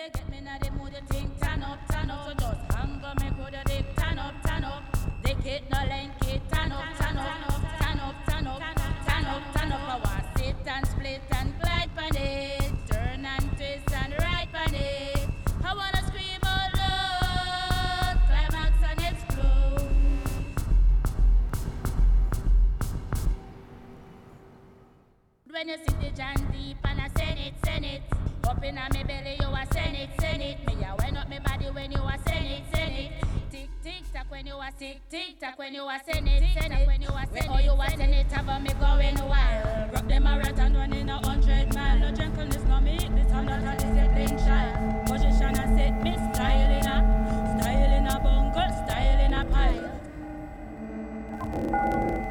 you get me now the mood you think turn up, turn up. So just hang on, make with your dick turn up, turn up. They hit no length. in a me belly, you a send it, send it. Me a wind up me body when you a send it, send it. Tick tick tock when you a tick tick tock when you a send it, send it. When you a send it, oh you a send it, have me going wild. Rock the marathon running a hundred mile. No gentleness no me. This hundred and this plain child. Position I set me style in a style in a bungle, style in a pile.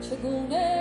최근에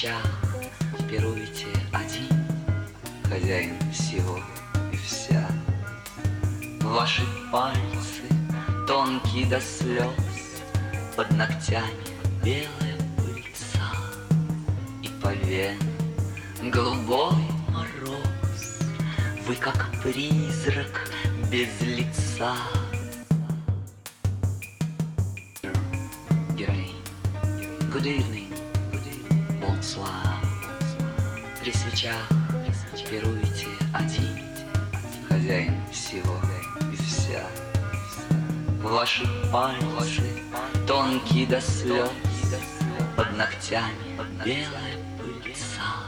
плеча пируете один, Хозяин всего и вся. Ваши пальцы тонкие до слез, Под ногтями белая пыльца, И по венам голубой мороз. Вы как призрак без лица. Good evening. ваши пальцы, тонкие до слез, под ногтями белая пыльца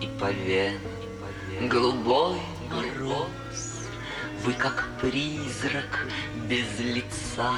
и по венам голубой мороз. Вы как призрак без лица.